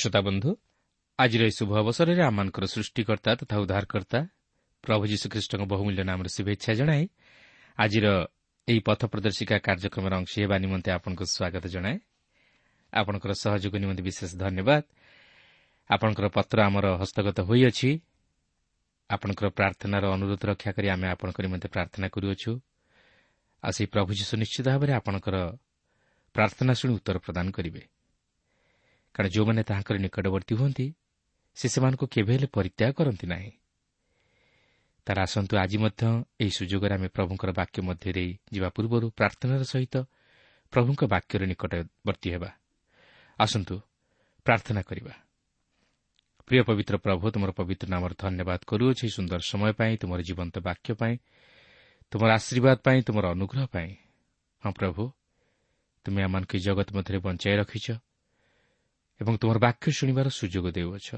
ପ୍ରିୟ ଶ୍ରୋତା ବନ୍ଧୁ ଆଜିର ଏହି ଶୁଭ ଅବସରରେ ଆମମାନଙ୍କର ସୃଷ୍ଟିକର୍ତ୍ତା ତଥା ଉଦ୍ଧାରକର୍ତ୍ତା ପ୍ରଭୁ ଯୀଶୁଖ୍ରୀଷ୍ଟଙ୍କ ବହୁମୂଲ୍ୟ ନାମରେ ଶୁଭେଚ୍ଛା ଜଣାଏ ଆଜିର ଏହି ପଥ ପ୍ରଦର୍ଶିକା କାର୍ଯ୍ୟକ୍ରମର ଅଂଶ ହେବା ନିମନ୍ତେ ଆପଣଙ୍କୁ ସ୍ୱାଗତ ଜଣାଏ। ଆପଣଙ୍କର ସହଯୋଗ ନିମନ୍ତେ ବିଶେଷ ଧନ୍ୟବାଦ। ଆପଣଙ୍କର ପତ୍ର ଆମର ହସ୍ତଗତ ହୋଇଅଛି। ଆପଣଙ୍କର ପ୍ରାର୍ଥନାର ଅନୁରୋଧ ରକ୍ଷା କରି ଆମେ ଆପଣଙ୍କ ନିମନ୍ତେ ପ୍ରାର୍ଥନା କରୁଅଛୁ। ଆଉ ସେହି ପ୍ରଭୁ ଯୀଶୁ ନିଶ୍ଚିତ ଭାବରେ ଆପଣଙ୍କର ପ୍ରାର୍ଥନା ଶୁଣି ଉତ୍ତର ପ୍ରଦାନ କରିବେ। କାରଣ ଯେଉଁମାନେ ତାହାଙ୍କର ନିକଟବର୍ତ୍ତୀ ହୁଅନ୍ତି ସେ ସେମାନଙ୍କୁ କେବେ ହେଲେ ପରିତ୍ୟାଗ କରନ୍ତି ନାହିଁ। ତାର ଆସନ୍ତୁ ଆଜି ମଧ୍ୟ ଏହି ସୁଯୋଗରେ ଆମେ ପ୍ରଭୁଙ୍କର ବାକ୍ୟ ମଧ୍ୟରେ ଯିବା ପୂର୍ବରୁ ପ୍ରାର୍ଥନାର ସହିତ ପ୍ରଭୁଙ୍କ ବାକ୍ୟର ନିକଟବର୍ତ୍ତୀ ହେବା। ଆସନ୍ତୁ ପ୍ରାର୍ଥନା କରିବା। ପ୍ରିୟ ପବିତ୍ର ପ୍ରଭୁ ତୁମର ପବିତ୍ର ନାମର ଧନ୍ୟବାଦ କରୁଅଛି ସୁନ୍ଦର ସମୟ ପାଇଁ ତୁମର ଜୀବନ୍ତ ବାକ୍ୟ ପାଇଁ ତୁମର ଆଶୀର୍ବାଦ ପାଇଁ ତୁମର ଅନୁଗ୍ରହ ପାଇଁ। ହଁ ପ୍ରଭୁ ତୁମେ ଆମମାନଙ୍କୁ ଏହି ଜଗତ ମଧ୍ୟରେ ବଞ୍ଚାଇ ରଖିଛ। ଏବଂ ତୁମର ବାକ୍ୟ ଶୁଣିବାର ସୁଯୋଗ ଦେଉଅଛ।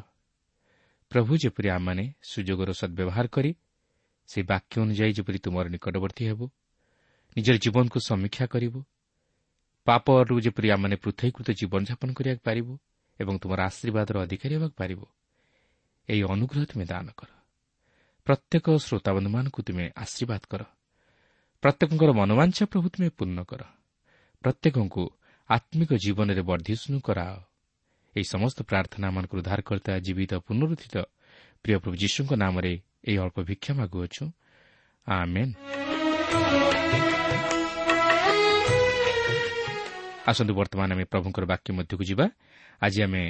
ପ୍ରଭୁ ଯେପରି ଆମମାନେ ସୁଯୋଗର ସଦ୍ବ୍ୟବହାର କରି ସେହି ବାକ୍ୟ ଅନୁଯାୟୀ ଯେପରି ତୁମର ନିକଟବର୍ତ୍ତୀ ହେବୁ ନିଜର ଜୀବନକୁ ସମୀକ୍ଷା କରିବୁ ପାପରୁ ଯେପରି ଆମମାନେ ପୃଥକୀକୃତ ଜୀବନଯାପନ କରିବାକୁ ପାରିବୁ ଏବଂ ତୁମର ଆଶୀର୍ବାଦର ଅଧିକାରୀ ହେବାକୁ ପାରିବୁ ଏହି ଅନୁଗ୍ରହ ତୁମେ ଦାନ କର। ପ୍ରତ୍ୟେକ ଶ୍ରୋତାବନ୍ଧୁମାନଙ୍କୁ ତୁମେ ଆଶୀର୍ବାଦ କର। ପ୍ରତ୍ୟେକଙ୍କର ମନୋବାଞ୍ଛା ପ୍ରଭୁ ତୁମେ ପୂର୍ଣ୍ଣ କର। ପ୍ରତ୍ୟେକଙ୍କୁ ଆତ୍ମିକ ଜୀବନରେ ବର୍ଦ୍ଧିଷ୍ଣୁ କରାଅ। ଏହି ସମସ୍ତ ପ୍ରାର୍ଥନା ମାନଙ୍କର ଉଦ୍ଧାରକର୍ତ୍ତା ଜୀବିତ ପୁନରୁଦ୍ଧିତ ପ୍ରିୟ ପ୍ରଭୁ ଯୀଶୁଙ୍କ ନାମରେ ଏହି ଅଳ୍ପ ଭିକ୍ଷା ମାଗୁଅଛୁ। ଆସନ୍ତୁ ବର୍ତ୍ତମାନ ଆମେ ପ୍ରଭୁଙ୍କର ବାକ୍ୟ ମଧ୍ୟକୁ ଯିବା। ଆଜି ଆମେ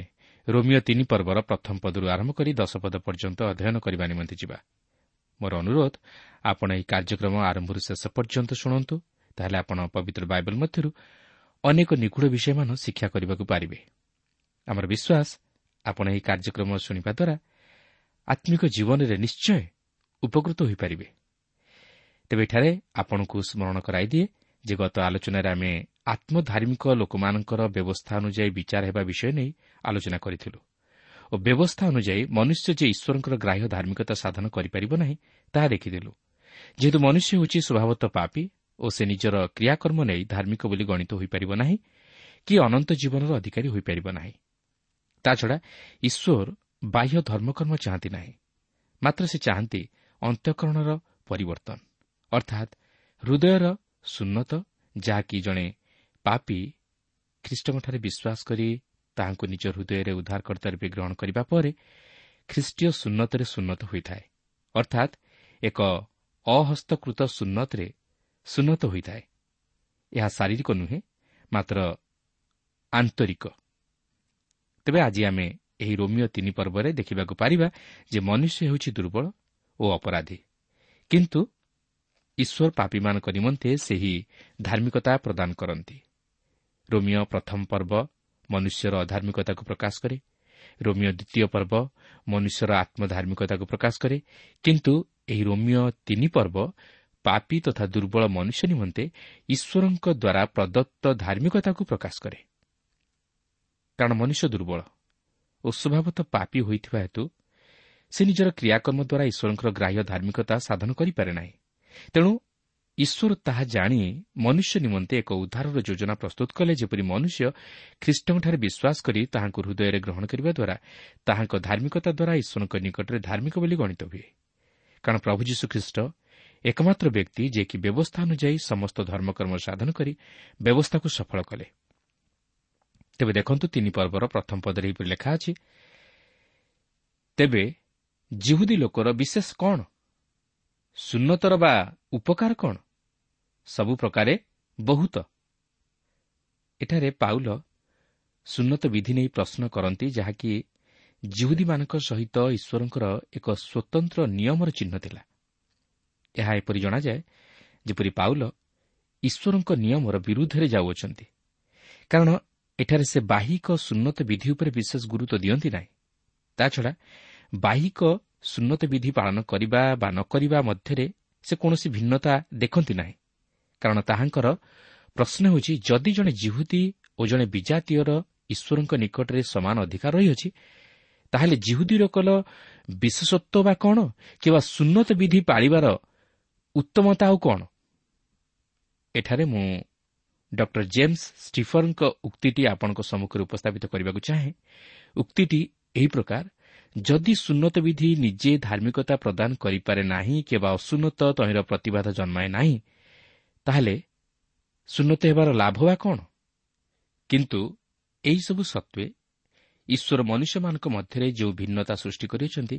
ରୋମିଓ ତିନି ପର୍ବର ପ୍ରଥମ ପଦରୁ ଆରମ୍ଭ କରି ଦଶ ପଦ ପର୍ଯ୍ୟନ୍ତ ଅଧ୍ୟୟନ କରିବା ନିମନ୍ତେ ଯିବା। ମୋର ଅନୁରୋଧ ଆପଣ ଏହି କାର୍ଯ୍ୟକ୍ରମ ଆରମ୍ଭରୁ ଶେଷ ପର୍ଯ୍ୟନ୍ତ ଶୁଣନ୍ତୁ ତାହେଲେ ଆପଣ ପବିତ୍ର ବାଇବଲ ମଧ୍ୟରୁ ଅନେକ ନିଗୁଢ଼ ବିଷୟମାନ ଶିକ୍ଷା କରିବାକୁ ପାରିବେ। ଆମର ବିଶ୍ୱାସ ଆପଣ ଏହି କାର୍ଯ୍ୟକ୍ରମ ଶୁଣିବା ଦ୍ୱାରା ଆତ୍ମିକ ଜୀବନରେ ନିଶ୍ଚୟ ଉପକୃତ ହୋଇପାରିବେ। ତେବେ ଏଠାରେ ଆପଣଙ୍କୁ ସ୍ମରଣ କରାଇଦିଏ ଯେ ଗତ ଆଲୋଚନାରେ ଆମେ ଆତ୍ମଧାର୍ମିକ ଲୋକମାନଙ୍କର ବ୍ୟବସ୍ଥା ଅନୁଯାୟୀ ବିଚାର ହେବା ବିଷୟ ନେଇ ଆଲୋଚନା କରିଥିଲୁ ଓ ବ୍ୟବସ୍ଥା ଅନୁଯାୟୀ ମନୁଷ୍ୟ ଯେ ଈଶ୍ୱରଙ୍କର ଗ୍ରାହ୍ୟ ଧାର୍ମିକତା ସାଧନ କରିପାରିବ ନାହିଁ ତାହା ଦେଖିଥିଲୁ ଯେହେତୁ ମନୁଷ୍ୟ ହେଉଛି ସ୍ୱଭାବତଃ ପାପି ଓ ସେ ନିଜର କ୍ରିୟାକର୍ମ ନେଇ ଧାର୍ମିକ ବୋଲି ଗଣିତ ହୋଇପାରିବ ନାହିଁ କି ଅନନ୍ତ ଜୀବନର ଅଧିକାରୀ ହୋଇପାରିବ ନାହିଁ। ତାଛଡ଼ା ଈଶ୍ୱର ବାହ୍ୟ ଧର୍ମକର୍ମ ଚାହାନ୍ତି ନାହିଁ। ମାତ୍ର ସେ ଚାହାନ୍ତି ଅନ୍ତଃକରଣର ପରିବର୍ତ୍ତନ। ଅର୍ଥାତ୍ ହୃଦୟର ସୁନ୍ନତ ଯାହାକି ଜଣେ ପାପି ଖ୍ରୀଷ୍ଟଙ୍କଠାରେ ବିଶ୍ୱାସ କରି ତାହାଙ୍କୁ ନିଜ ହୃଦୟରେ ଉଦ୍ଧାରକର୍ତ୍ତା ରୂପେ ଗ୍ରହଣ କରିବା ପରେ ଖ୍ରୀଷ୍ଟୀୟ ସୁନ୍ନତରେ ସୁନ୍ନତ ହୋଇଥାଏ। ଅର୍ଥାତ୍ ଏକ ଅହସ୍ତକୃତ ସୁନ୍ନତରେ ସୁନ୍ନତ ହୋଇଥାଏ। ଏହା ଶାରୀରିକ ନୁହେଁ ମାତ୍ର ଆନ୍ତରିକ। ତେବେ ଆଜି ଆମେ ଏହି ରୋମିଓ ତିନି ପର୍ବରେ ଦେଖିବାକୁ ପାରିବା ଯେ ମନୁଷ୍ୟ ହେଉଛି ଦୁର୍ବଳ ଓ ଅପରାଧୀ। କିନ୍ତୁ ଈଶ୍ୱର ପାପୀମାନଙ୍କ ନିମନ୍ତେ ସେହି ଧାର୍ମିକତା ପ୍ରଦାନ କରନ୍ତି। ରୋମିଓ ପ୍ରଥମ ପର୍ବ ମନୁଷ୍ୟର ଅଧାର୍ମିକତାକୁ ପ୍ରକାଶ କରେ। ରୋମିଓ ଦ୍ୱିତୀୟ ପର୍ବ ମନୁଷ୍ୟର ଆତ୍ମଧାର୍ମିକତାକୁ ପ୍ରକାଶ କରେ। କିନ୍ତୁ ଏହି ରୋମିଓ ତିନି ପର୍ବ ପାପୀ ତଥା ଦୁର୍ବଳ ମନୁଷ୍ୟ ନିମନ୍ତେ ଈଶ୍ୱରଙ୍କ ଦ୍ୱାରା ପ୍ରଦତ୍ତ ଧାର୍ମିକତାକୁ ପ୍ରକାଶ କରେ। କାରଣ ମନୁଷ୍ୟ ଦୁର୍ବଳ ଓ ସ୍ୱଭାବତଃ ପାପୀ ହୋଇଥିବା ହେତୁ ସେ ନିଜର କ୍ରିୟାକର୍ମ ଦ୍ୱାରା ଈଶ୍ୱରଙ୍କର ଗ୍ରାହ୍ୟ ଧାର୍ମିକତା ସାଧନ କରିପାରେ ନାହିଁ। ତେଣୁ ଈଶ୍ୱର ତାହା ଜାଣି ମନୁଷ୍ୟ ନିମନ୍ତେ ଏକ ଉଦ୍ଧାରର ଯୋଜନା ପ୍ରସ୍ତୁତ କଲେ ଯେପରି ମନୁଷ୍ୟ ଖ୍ରୀଷ୍ଟଙ୍କଠାରେ ବିଶ୍ୱାସ କରି ତାହାଙ୍କୁ ହୃଦୟରେ ଗ୍ରହଣ କରିବା ଦ୍ୱାରା ତାହାଙ୍କ ଧାର୍ମିକତା ଦ୍ୱାରା ଈଶ୍ୱରଙ୍କ ନିକଟରେ ଧାର୍ମିକ ବୋଲି ଗଣିତ ହୁଏ। କାରଣ ପ୍ରଭୁ ଯୀଶୁ ଖ୍ରୀଷ୍ଟ ଏକମାତ୍ର ବ୍ୟକ୍ତି ଯିଏକି ବ୍ୟବସ୍ଥା ଅନୁଯାୟୀ ସମସ୍ତ ଧର୍ମକର୍ମ ସାଧନ କରି ବ୍ୟବସ୍ଥାକୁ ସଫଳ କଲେ। ତେବେ ଦେଖନ୍ତୁ ତିନି ପର୍ବର ପ୍ରଥମ ପଦରେ ଏହିପରି ଲେଖା ଅଛି ତେବେ ଜିହୁଦୀ ଲୋକର ବିଶେଷ କ'ଣ? ସୁନ୍ନତର ବା ଉପକାର କ'ଣ? ସବୁ ପ୍ରକାରେ ବହୁତ। ଏଠାରେ ପାଉଲ ସୁନ୍ନତ ବିଧି ନେଇ ପ୍ରଶ୍ନ କରନ୍ତି ଯାହାକି ଜିହୁଦୀମାନଙ୍କ ସହିତ ଈଶ୍ୱରଙ୍କର ଏକ ସ୍ୱତନ୍ତ୍ର ନିୟମର ଚିହ୍ନ ଥିଲା। ଏହା ଏପରି ଜଣାଯାଏ ଯେପରି ପାଉଲ ଈଶ୍ୱରଙ୍କ ନିୟମର ବିରୁଦ୍ଧରେ ଯାଉଅଛନ୍ତି। କାରଣ ଏଠାରେ ସେ ବାହିକ ସୁନ୍ନତ ବିଧି ଉପରେ ବିଶେଷ ଗୁରୁତ୍ୱ ଦିଅନ୍ତି ନାହିଁ। ତାଛଡ଼ା ବାହିକ ସୁନ୍ନତ ବିଧି ପାଳନ କରିବା ବା ନ କରିବା ମଧ୍ୟରେ ସେ କୌଣସି ଭିନ୍ନତା ଦେଖନ୍ତି ନାହିଁ। କାରଣ ତାହାଙ୍କର ପ୍ରଶ୍ନ ହେଉଛି ଯଦି ଜଣେ ଜିହୁଦୀ ଓ ଜଣେ ବିଜାତୀୟର ଈଶ୍ୱରଙ୍କ ନିକଟରେ ସମାନ ଅଧିକାର ରହିଅଛି ତାହେଲେ ଜିହୁଦୀର କଲ ବିଶେଷତ୍ୱ ବା କ'ଣ କିମ୍ବା ସୁନ୍ନତ ବିଧି ପାଳିବାର ଉତ୍ତମତା ଆଉ କ'ଣ? ଏଠାରେ ମୁଁ ଡକ୍ଟର ଜେମ୍ସ ଷ୍ଟିଫରଙ୍କ ଉକ୍ତିଟି ଆପଣଙ୍କ ସମ୍ମୁଖରେ ଉପସ୍ଥାପିତ କରିବାକୁ ଚାହେଁ ଉକ୍ତିଟି ଏହି ପ୍ରକାର ଯଦି ସୁନ୍ନତ ବିଧି ନିଜେ ଧାର୍ମିକତା ପ୍ରଦାନ କରିପାରେ ନାହିଁ କିମ୍ବା ଅସୁନ୍ନତ ତହିଁର ପ୍ରତିବାଦ ଜନ୍ମାଏ ନାହିଁ ତାହେଲେ ସୁନ୍ନତ ହେବାର ଲାଭ ବା କ'ଣ କିନ୍ତୁ ଏହିସବୁ ସତ୍ତ୍ୱେ ଈଶ୍ୱର ମନୁଷ୍ୟମାନଙ୍କ ମଧ୍ୟରେ ଯେଉଁ ଭିନ୍ନତା ସୃଷ୍ଟି କରିଛନ୍ତି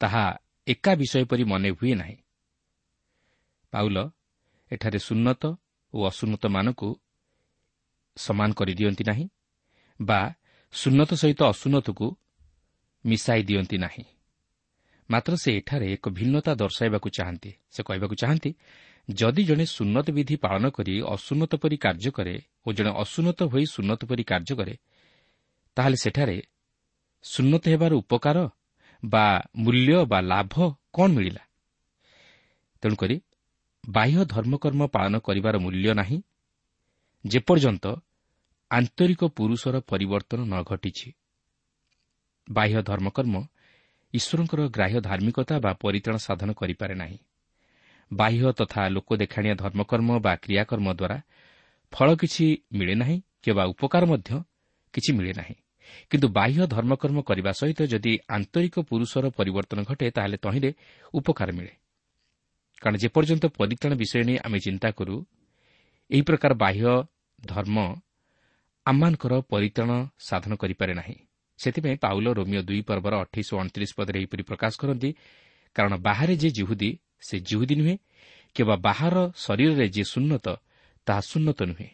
ତାହା ଏକା ବିଷୟ ପରି ମନେ ହୁଏ ନାହିଁ ପାଉଲ ଏଠାରେ ସୁନ୍ନତ ଓ ଅସୁନ୍ନତମାନଙ୍କୁ ସମାନ କରିଦିଅନ୍ତି ନାହିଁ ବା ସୁନ୍ନତ ସହିତ ଅସୁନ୍ନତକୁ ମିଶାଇ ଦିଅନ୍ତି ନାହିଁ। ମାତ୍ର ସେ ଏଠାରେ ଏକ ଭିନ୍ନତା ଦର୍ଶାଇବାକୁ ଚାହାନ୍ତି। ସେ କହିବାକୁ ଚାହାନ୍ତି ଯଦି ଜଣେ ସୁନ୍ନତ ବିଧି ପାଳନ କରି ଅସୁନ୍ନତ ପରି କାର୍ଯ୍ୟ କରେ ଓ ଜଣେ ଅସୁନ୍ନତ ହୋଇ ସୁନ୍ନତ ପରି କାର୍ଯ୍ୟ କରେ ତାହେଲେ ସେଠାରେ ସୁନ୍ନତ ହେବାର ଉପକାର ବା ମୂଲ୍ୟ ବା ଲାଭ କ'ଣ ମିଳିଲା? ତେଣୁକରି ବାହ୍ୟ ଧର୍ମକର୍ମ ପାଳନ କରିବାର ମୂଲ୍ୟ ନାହିଁ। ଯେପର୍ଯ୍ୟନ୍ତ ଆନ୍ତରିକ ପୁରୁଷର ପରିବର୍ତ୍ତନ ନ ଘଟିଛି। ବାହ୍ୟ ଧର୍ମକର୍ମ ଈଶ୍ୱରଙ୍କର ଗ୍ରାହ୍ୟ ଧାର୍ମିକତା ବା ପରିତ୍ରାଣ ସାଧନ କରିପାରେ ନାହିଁ। ବାହ୍ୟ ତଥା ଲୋକ ଦେଖାଣିଆ ଧର୍ମକର୍ମ ବା କ୍ରିୟାକର୍ମ ଦ୍ୱାରା ଫଳ କିଛି ମିଳେ ନାହିଁ କିମ୍ବା ଉପକାର ମଧ୍ୟ କିଛି ମିଳେ ନାହିଁ। କିନ୍ତୁ ବାହ୍ୟ ଧର୍ମକର୍ମ କରିବା ସହିତ ଯଦି ଆନ୍ତରିକ ପୁରୁଷର ପରିବର୍ତ୍ତନ ଘଟେ ତାହେଲେ ତହିଁରେ ଉପକାର ମିଳେ। କାରଣ ଯେପର୍ଯ୍ୟନ୍ତ ପରିତ୍ରାଣ ବିଷୟ ନେଇ ଆମେ ଚିନ୍ତା କରୁ ଏହି ପ୍ରକାର ବାହ୍ୟ ଧର୍ମ ଆମମାନଙ୍କର ପରିତ୍ରାଣ ସାଧନ କରିପାରେ ନାହିଁ। ସେଥିପାଇଁ ପାଉଲ ରୋମିଓ ଦୁଇ ପର୍ବର ଅଠେଇଶ ଓ ଅଣତିରିଶ ପଦରେ ଏହିପରି ପ୍ରକାଶ କରନ୍ତି କାରଣ ବାହାରେ ଯେ ଜିହୁଦୀ ସେ ଜିହୁଦୀ ନୁହେଁ କିମ୍ବା ବାହାର ଶରୀରରେ ଯେ ସୁନ୍ନତ ତାହା ସୁନ୍ନତ ନୁହେଁ।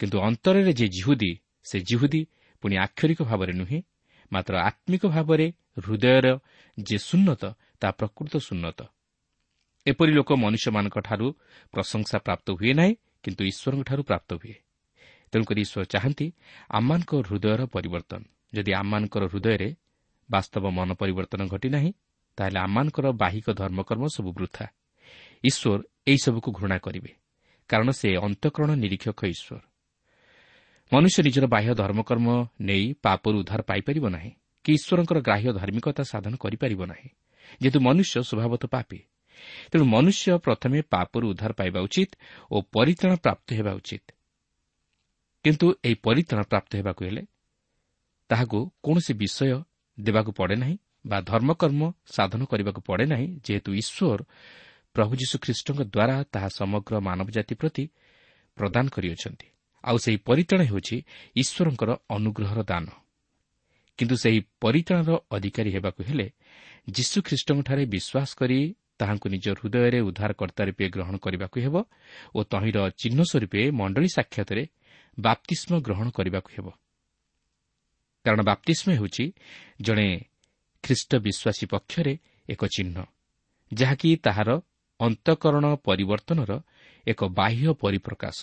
କିନ୍ତୁ ଅନ୍ତରରେ ଯେ ଜିହୁଦୀ ସେ ଜିହୁଦୀ ପୁଣି ଆକ୍ଷରିକ ଭାବରେ ନୁହେଁ ମାତ୍ର ଆତ୍ମିକ ଭାବରେ ହୃଦୟର ଯେ ସୁନ୍ନତ ତାହା ପ୍ରକୃତ ସୁନ୍ନତ। ଏପରି ଲୋକ ମନୁଷ୍ୟମାନଙ୍କଠାରୁ ପ୍ରଶଂସା ପ୍ରାପ୍ତ ହୁଏ ନାହିଁ କିନ୍ତୁ ଈଶ୍ୱରଙ୍କଠାରୁ ପ୍ରାପ୍ତ ହୁଏ। ତେଣୁକରି ଈଶ୍ୱର ଚାହାନ୍ତି ଆମମାନଙ୍କ ହୃଦୟର ପରିବର୍ତ୍ତନ। ଯଦି ଆମମାନଙ୍କର ହୃଦୟରେ ବାସ୍ତବ ମନ ପରିବର୍ତ୍ତନ ଘଟିନାହିଁ ତାହେଲେ ଆମମାନଙ୍କର ବାହିକ ଧର୍ମକର୍ମ ସବୁ ବୃଥା। ଈଶ୍ୱର ଏହିସବୁକୁ ଘୃଣା କରିବେ। କାରଣ ସେ ଅନ୍ତଃକରଣ ନିରୀକ୍ଷକ ଈଶ୍ୱର। ମନୁଷ୍ୟ ନିଜର ବାହ୍ୟ ଧର୍ମକର୍ମ ନେଇ ପାପରୁ ଉଦ୍ଧାର ପାଇପାରିବ ନାହିଁ କି ଈଶ୍ୱରଙ୍କର ଗ୍ରାହ୍ୟ ଧାର୍ମିକତା ସାଧନ କରିପାରିବ ନାହିଁ। ଯେହେତୁ ମନୁଷ୍ୟ ସ୍ୱଭାବତଃ ପାପୀ ତେଣୁ ମନୁଷ୍ୟ ପ୍ରଥମେ ପାପରୁ ଉଦ୍ଧାର ପାଇବା ଉଚିତ ଓ ପରିତ୍ରାଣ ପ୍ରାପ୍ତ ହେବା ଉଚିତ। କିନ୍ତୁ ଏହି ପରିତ୍ରାଣ ପ୍ରାପ୍ତ ହେବାକୁ ହେଲେ ତାହାକୁ କୌଣସି ବିଷୟ ଦେବାକୁ ପଡ଼େ ନାହିଁ ବା ଧର୍ମକର୍ମ ସାଧନ କରିବାକୁ ପଡ଼େ ନାହିଁ ଯେହେତୁ ଈଶ୍ୱର ପ୍ରଭୁ ଯୀଶୁଖ୍ରୀଷ୍ଟଙ୍କ ଦ୍ୱାରା ତାହା ସମଗ୍ର ମାନବ ଜାତି ପ୍ରତି ପ୍ରଦାନ କରିଅଛନ୍ତି। ଆଉ ସେହି ପରିତ୍ରାଣ ହେଉଛି ଈଶ୍ୱରଙ୍କର ଅନୁଗ୍ରହର ଦାନ। କିନ୍ତୁ ସେହି ପରିତ୍ରାଣର ଅଧିକାରୀ ହେବାକୁ ହେଲେ ଯୀଶୁଖ୍ରୀଷ୍ଟଙ୍କଠାରେ ବିଶ୍ୱାସ କରି ତାହାଙ୍କୁ ନିଜ ହୃଦୟରେ ଉଦ୍ଧାରକର୍ତ୍ତା ରୂପେ ଗ୍ରହଣ କରିବାକୁ ହେବ ଓ ତହିଁର ଚିହ୍ନ ସ୍ୱରୂପେ ମଣ୍ଡଳୀ ସାକ୍ଷାତରେ ବାପ୍ତିଷ୍ମ ଗ୍ରହଣ କରିବାକୁ ହେବ। କାରଣ ବାପ୍ତିଷ୍ମ ହେଉଛି ଜଣେ ଖ୍ରୀଷ୍ଟ ବିଶ୍ୱାସୀ ପକ୍ଷରେ ଏକ ଚିହ୍ନ ଯାହାକି ତାହାର ଅନ୍ତଃକରଣ ପରିବର୍ତ୍ତନର ଏକ ବାହ୍ୟ ପରିପ୍ରକାଶ।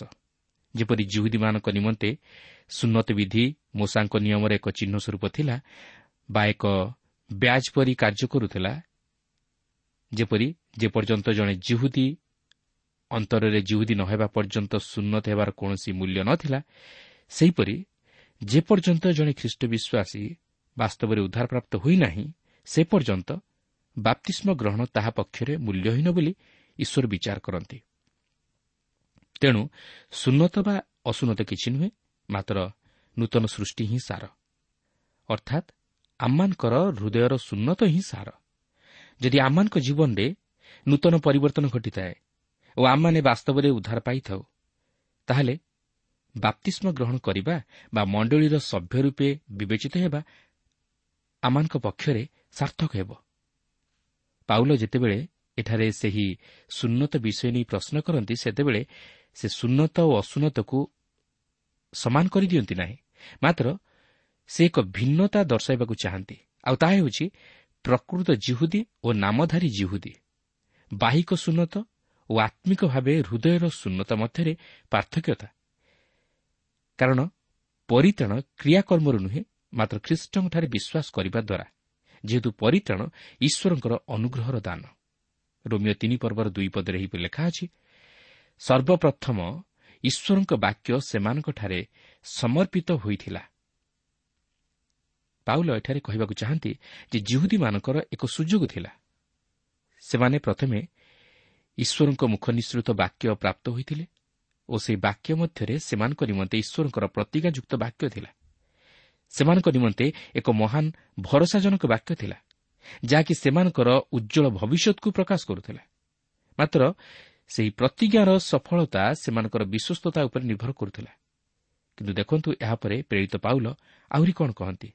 ଯେପରି ଜୁହୁଦୀମାନଙ୍କ ନିମନ୍ତେ ସୁନ୍ନତ ବିଧି ମୂଷାଙ୍କ ନିୟମର ଏକ ଚିହ୍ନ ସ୍ୱରୂପ ଥିଲା ବା ଏକ ବ୍ୟାଜ୍ ପରି କାର୍ଯ୍ୟ କରୁଥିଲା ଯେପରି ଯେପର୍ଯ୍ୟନ୍ତ ଜଣେ ଜିହୁଦୀ ଅନ୍ତରରେ ଜିହୁଦୀ ନ ହେବା ପର୍ଯ୍ୟନ୍ତ ସୁନ୍ନତ ହେବାର କୌଣସି ମୂଲ୍ୟ ନ ଥିଲା ସେହିପରି ଯେପର୍ଯ୍ୟନ୍ତ ଜଣେ ଖ୍ରୀଷ୍ଟ ବିଶ୍ୱାସୀ ବାସ୍ତବରେ ଉଦ୍ଧାରପ୍ରାପ୍ତ ହୋଇନାହିଁ ସେ ପର୍ଯ୍ୟନ୍ତ ବାପ୍ତିଷ୍ମ ଗ୍ରହଣ ତାହା ପକ୍ଷରେ ମୂଲ୍ୟହୀନ ବୋଲି ଈଶ୍ୱର ବିଚାର କରନ୍ତି। ତେଣୁ ସୁନ୍ନତ ବା ଅସୁନ୍ନତ କିଛି ନୁହେଁ ମାତ୍ର ନୂତନ ସୃଷ୍ଟି ହିଁ ସାର। ଅର୍ଥାତ୍ ଆମମାନଙ୍କର ହୃଦୟର ସୁନ୍ନତ ହିଁ ସାର। ଯଦି ଆମମାନଙ୍କ ଜୀବନରେ ନୂତନ ପରିବର୍ତ୍ତନ ଘଟିଥାଏ ଓ ଆମମାନେ ବାସ୍ତବରେ ଉଦ୍ଧାର ପାଇଥାଉ ତାହେଲେ ବାପ୍ତିଷ୍ମ ଗ୍ରହଣ କରିବା ବା ମଣ୍ଡଳୀର ସଭ୍ୟ ରୂପେ ବିବେଚିତ ହେବା ଆମମାନଙ୍କ ପକ୍ଷରେ ସାର୍ଥକ ହେବ। ପାଉଲ ଯେତେବେଳେ ଏଠାରେ ସେହି ସୁନ୍ନତ ବିଷୟ ନେଇ ପ୍ରଶ୍ନ କରନ୍ତି ସେତେବେଳେ ସେ ସୁନ୍ନତ ଓ ଅସୁନ୍ନତକୁ ସମାନ କରିଦିଅନ୍ତି ନାହିଁ। ମାତ୍ର ସେ ଏକ ଭିନ୍ନତା ଦର୍ଶାଇବାକୁ ଚାହାନ୍ତି। ଆଉ ତାହା ହେଉଛି ପ୍ରକୃତ ଜିହୁଦୀ ଓ ନାମଧାରୀ ଜିହୁଦୀ। ବାହିକ ସୁନ୍ନତ ଓ ଆତ୍ମିକ ଭାବେ ହୃଦୟର ସୁନ୍ନତା ମଧ୍ୟରେ ପାର୍ଥକ୍ୟତା। କାରଣ ପରିତ୍ରାଣ କ୍ରିୟାକର୍ମରୁ ନୁହେଁ ମାତ୍ର ଖ୍ରୀଷ୍ଟଙ୍କଠାରେ ବିଶ୍ୱାସ କରିବା ଦ୍ୱାରା ଯେହେତୁ ପରିତ୍ରାଣ ଈଶ୍ୱରଙ୍କର ଅନୁଗ୍ରହର ଦାନ। ରୋମିଓ ତିନି ପର୍ବର ଦୁଇ ପଦରେ ଏହିପରି ଲେଖା ଅଛି ସର୍ବପ୍ରଥମ ଈଶ୍ୱରଙ୍କ ବାକ୍ୟ ସେମାନଙ୍କଠାରେ ସମର୍ପିତ ହୋଇଥିଲା। ପାଉଲ ଏଠାରେ କହିବାକୁ ଚାହାନ୍ତି ଯେ ଜିହୁଦୀମାନଙ୍କର ଏକ ସୁଯୋଗ ଥିଲା। ସେମାନେ ପ୍ରଥମେ ଈଶ୍ୱରଙ୍କ ମୁଖ ନିଃସୃତ ବାକ୍ୟ ପ୍ରାପ୍ତ ହୋଇଥିଲେ ଓ ସେହି ବାକ୍ୟ ମଧ୍ୟରେ ସେମାନଙ୍କ ନିମନ୍ତେ ଈଶ୍ୱରଙ୍କର ପ୍ରତିଜ୍ଞାଯୁକ୍ତ ବାକ୍ୟ ଥିଲା। ସେମାନଙ୍କ ନିମନ୍ତେ ଏକ ମହାନ ଭରସାଜନକ ବାକ୍ୟ ଥିଲା ଯାହାକି ସେମାନଙ୍କର ଉଜ୍ଜଳ ଭବିଷ୍ୟତକୁ ପ୍ରକାଶ କରୁଥିଲା। ମାତ୍ର ସେହି ପ୍ରତିଜ୍ଞାର ସଫଳତା ସେମାନଙ୍କର ବିଶ୍ୱସ୍ତତା ଉପରେ ନିର୍ଭର କରୁଥିଲା। କିନ୍ତୁ ଦେଖନ୍ତୁ ଏହାପରେ ପ୍ରେରିତ ପାଉଲ ଆହୁରି କ'ଣ କହନ୍ତି।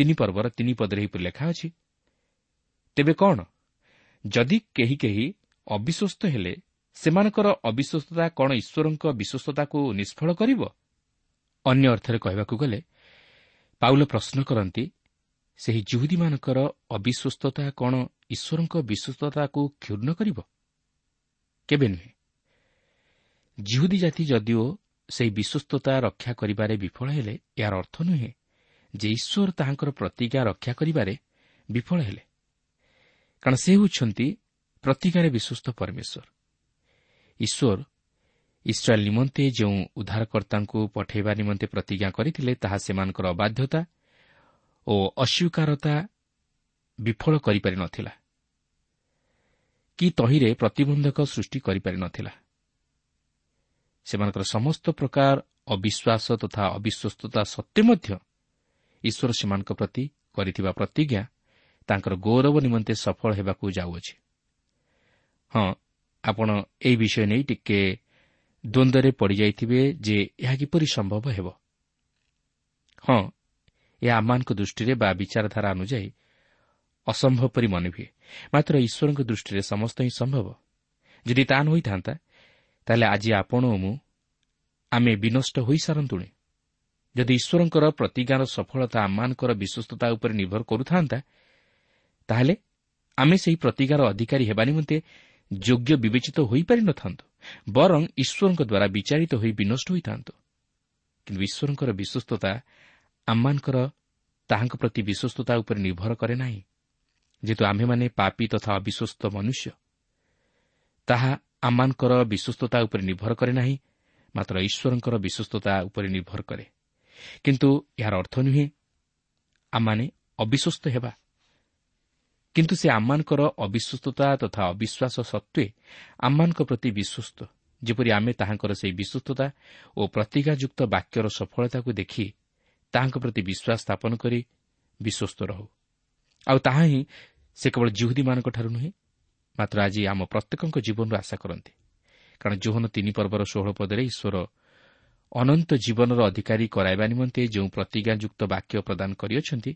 ତିନି ପର୍ବର ତିନି ପଦରେ ଏହିପରି ଲେଖା ଅଛି ତେବେ କ'ଣ? ଯଦି କେହି କେହି ଅବିଶ୍ୱସ୍ତ ହେଲେ ସେମାନଙ୍କର ଅବିଶ୍ୱସ୍ତତା କ'ଣ ଈଶ୍ୱରଙ୍କ ବିଶ୍ୱସ୍ତତାକୁ ନିଷ୍ଫଳ କରିବ? ଅନ୍ୟ ଅର୍ଥରେ କହିବାକୁ ଗଲେ ପାଉଲ ପ୍ରଶ୍ନ କରନ୍ତି ସେହି ଜୁହୁଦୀମାନଙ୍କର ଅବିଶ୍ୱସ୍ତତା କ'ଣ ଈଶ୍ୱରଙ୍କ ବିଶ୍ୱସ୍ତତାକୁ କ୍ଷୁର୍ଣ୍ଣ କରିବ? କେବେ ନୁହେଁ। ଜିହୁଦୀ ଜାତି ଯଦିଓ ସେହି ବିଶ୍ୱସ୍ତତା ରକ୍ଷା କରିବାରେ ବିଫଳ ହେଲେ ଏହାର ଅର୍ଥ ନୁହେଁ ଯେ ଈଶ୍ୱର ତାହାଙ୍କର ପ୍ରତିଜ୍ଞା ରକ୍ଷା କରିବାରେ ବିଫଳ ହେଲେ। କାରଣ ସେ ହେଉଛନ୍ତି ପ୍ରତିଜ୍ଞାରେ ବିଶ୍ୱସ୍ତ ପରମେଶ୍ୱର। ଈଶ୍ୱର ଇସ୍ରାଏଲ୍ ନିମନ୍ତେ ଯେଉଁ ଉଦ୍ଧାରକର୍ତ୍ତାଙ୍କୁ ପଠାଇବା ନିମନ୍ତେ ପ୍ରତିଜ୍ଞା କରିଥିଲେ ତାହା ସେମାନଙ୍କର ଅବାଧ୍ୟତା ଓ ଅସ୍ୱୀକାରତା ବିଫଳ କରିପାରି ନ ଥିଲା କି ତହିଁରେ ପ୍ରତିବନ୍ଧକ ସୃଷ୍ଟି କରିପାରି ନ ଥିଲା ସେମାନଙ୍କର ସମସ୍ତ ପ୍ରକାର ଅବିଶ୍ୱାସ ତଥା ଅବିଶ୍ୱସ୍ତତା ସତ୍ତ୍ୱେ ମଧ୍ୟ ଈଶ୍ୱର ସେମାନଙ୍କ ପ୍ରତି କରିଥିବା ପ୍ରତିଜ୍ଞା ତାଙ୍କର ଗୌରବ ନିମନ୍ତେ ସଫଳ ହେବାକୁ ଯାଉଅଛି। ହଁ ଆପଣ ଏହି ବିଷୟ ନେଇ ଟିକେ ଦ୍ୱନ୍ଦ୍ୱରେ ପଡ଼ିଯାଇଥିବେ ଯେ ଏହା କିପରି ସମ୍ଭବ ହେବ। ହଁ ଏହା ଆମମାନଙ୍କ ଦୃଷ୍ଟିରେ ବା ବିଚାରଧାରା ଅନୁଯାୟୀ ଅସମ୍ଭବ ପରି ମନେ ହୁଏ। ମାତ୍ର ଈଶ୍ୱରଙ୍କ ଦୃଷ୍ଟିରେ ସମସ୍ତ ହିଁ ସମ୍ଭବ। ଯଦି ତାହା ନ ହୋଇଥାନ୍ତା ତାହେଲେ ଆଜି ଆପଣ ଓ ମୁଁ ଆମେ ବିନଷ୍ଟ ହୋଇସାରନ୍ତୁଣି। ଯଦି ଈଶ୍ୱରଙ୍କର ପ୍ରତିଜ୍ଞାର ସଫଳତା ଆମମାନଙ୍କର ବିଶ୍ୱସ୍ତତା ଉପରେ ନିର୍ଭର କରୁଥାନ୍ତା ତାହେଲେ ଆମେ ସେହି ପ୍ରତିଜ୍ଞାର ଅଧିକାରୀ ହେବା ନିମନ୍ତେ ଯୋଗ୍ୟ ବିବେଚିତ ହୋଇପାରିନଥାନ୍ତୁ ବରଂ ଈଶ୍ୱରଙ୍କ ଦ୍ୱାରା ବିଚାରିତ ହୋଇ ବିନଷ୍ଟ ହୋଇଥାନ୍ତୁ। କିନ୍ତୁ ଈଶ୍ୱରଙ୍କର ବିଶ୍ୱସ୍ତତା ଆମମାନଙ୍କର ତାହାଙ୍କ ପ୍ରତି ବିଶ୍ୱସ୍ତତା ଉପରେ ନିର୍ଭର କରେ ନାହିଁ। ଯେହେତୁ ଆମ୍ଭେମାନେ ପାପି ତଥା ଅବିଶ୍ୱସ୍ତ ମନୁଷ୍ୟ ତାହା ଆମମାନଙ୍କର ବିଶ୍ୱସ୍ତତା ଉପରେ ନିର୍ଭର କରେ ନାହିଁ ମାତ୍ର ଈଶ୍ୱରଙ୍କର ବିଶ୍ୱସ୍ତତା ଉପରେ ନିର୍ଭର କରେ। କିନ୍ତୁ ଏହାର ଅର୍ଥ ନୁହେଁ ଆମମାନେ ଅବିଶ୍ୱସ୍ତ ହେବା କିନ୍ତୁ ସେ ଆମମାନଙ୍କର ଅବିଶ୍ୱସ୍ତତା ତଥା ଅବିଶ୍ୱାସ ସତ୍ତ୍ୱେ ଆମମାନଙ୍କ ପ୍ରତି ବିଶ୍ୱସ୍ତ ଯେପରି ଆମେ ତାହାଙ୍କର ସେହି ବିଶ୍ୱସ୍ତତା ଓ ପ୍ରତିଜ୍ଞାଯୁକ୍ତ ବାକ୍ୟର ସଫଳତାକୁ ଦେଖି ତାହାଙ୍କ ପ୍ରତି ବିଶ୍ୱାସ ସ୍ଥାପନ କରି ବିଶ୍ୱସ୍ତ ରହୁ ଆଉ ତାହା ହିଁ ସେ କେବଳ ଜିହୁଦୀମାନଙ୍କଠାରୁ ନୁହେଁ ମାତ୍ର ଆଜି ଆମ ପ୍ରତ୍ୟେକଙ୍କ ଜୀବନରୁ ଆଶା କରନ୍ତି କାରଣ ଜୋହନ ତିନି ପର୍ବର ଷୋହଳ ପଦରେ ଈଶ୍ୱର ଅନନ୍ତ ଜୀବନର ଅଧିକାରୀ କରାଇବା ନିମନ୍ତେ ଯେଉଁ ପ୍ରତିଜ୍ଞାଯୁକ୍ତ ବାକ୍ୟ ପ୍ରଦାନ କରିଅଛନ୍ତି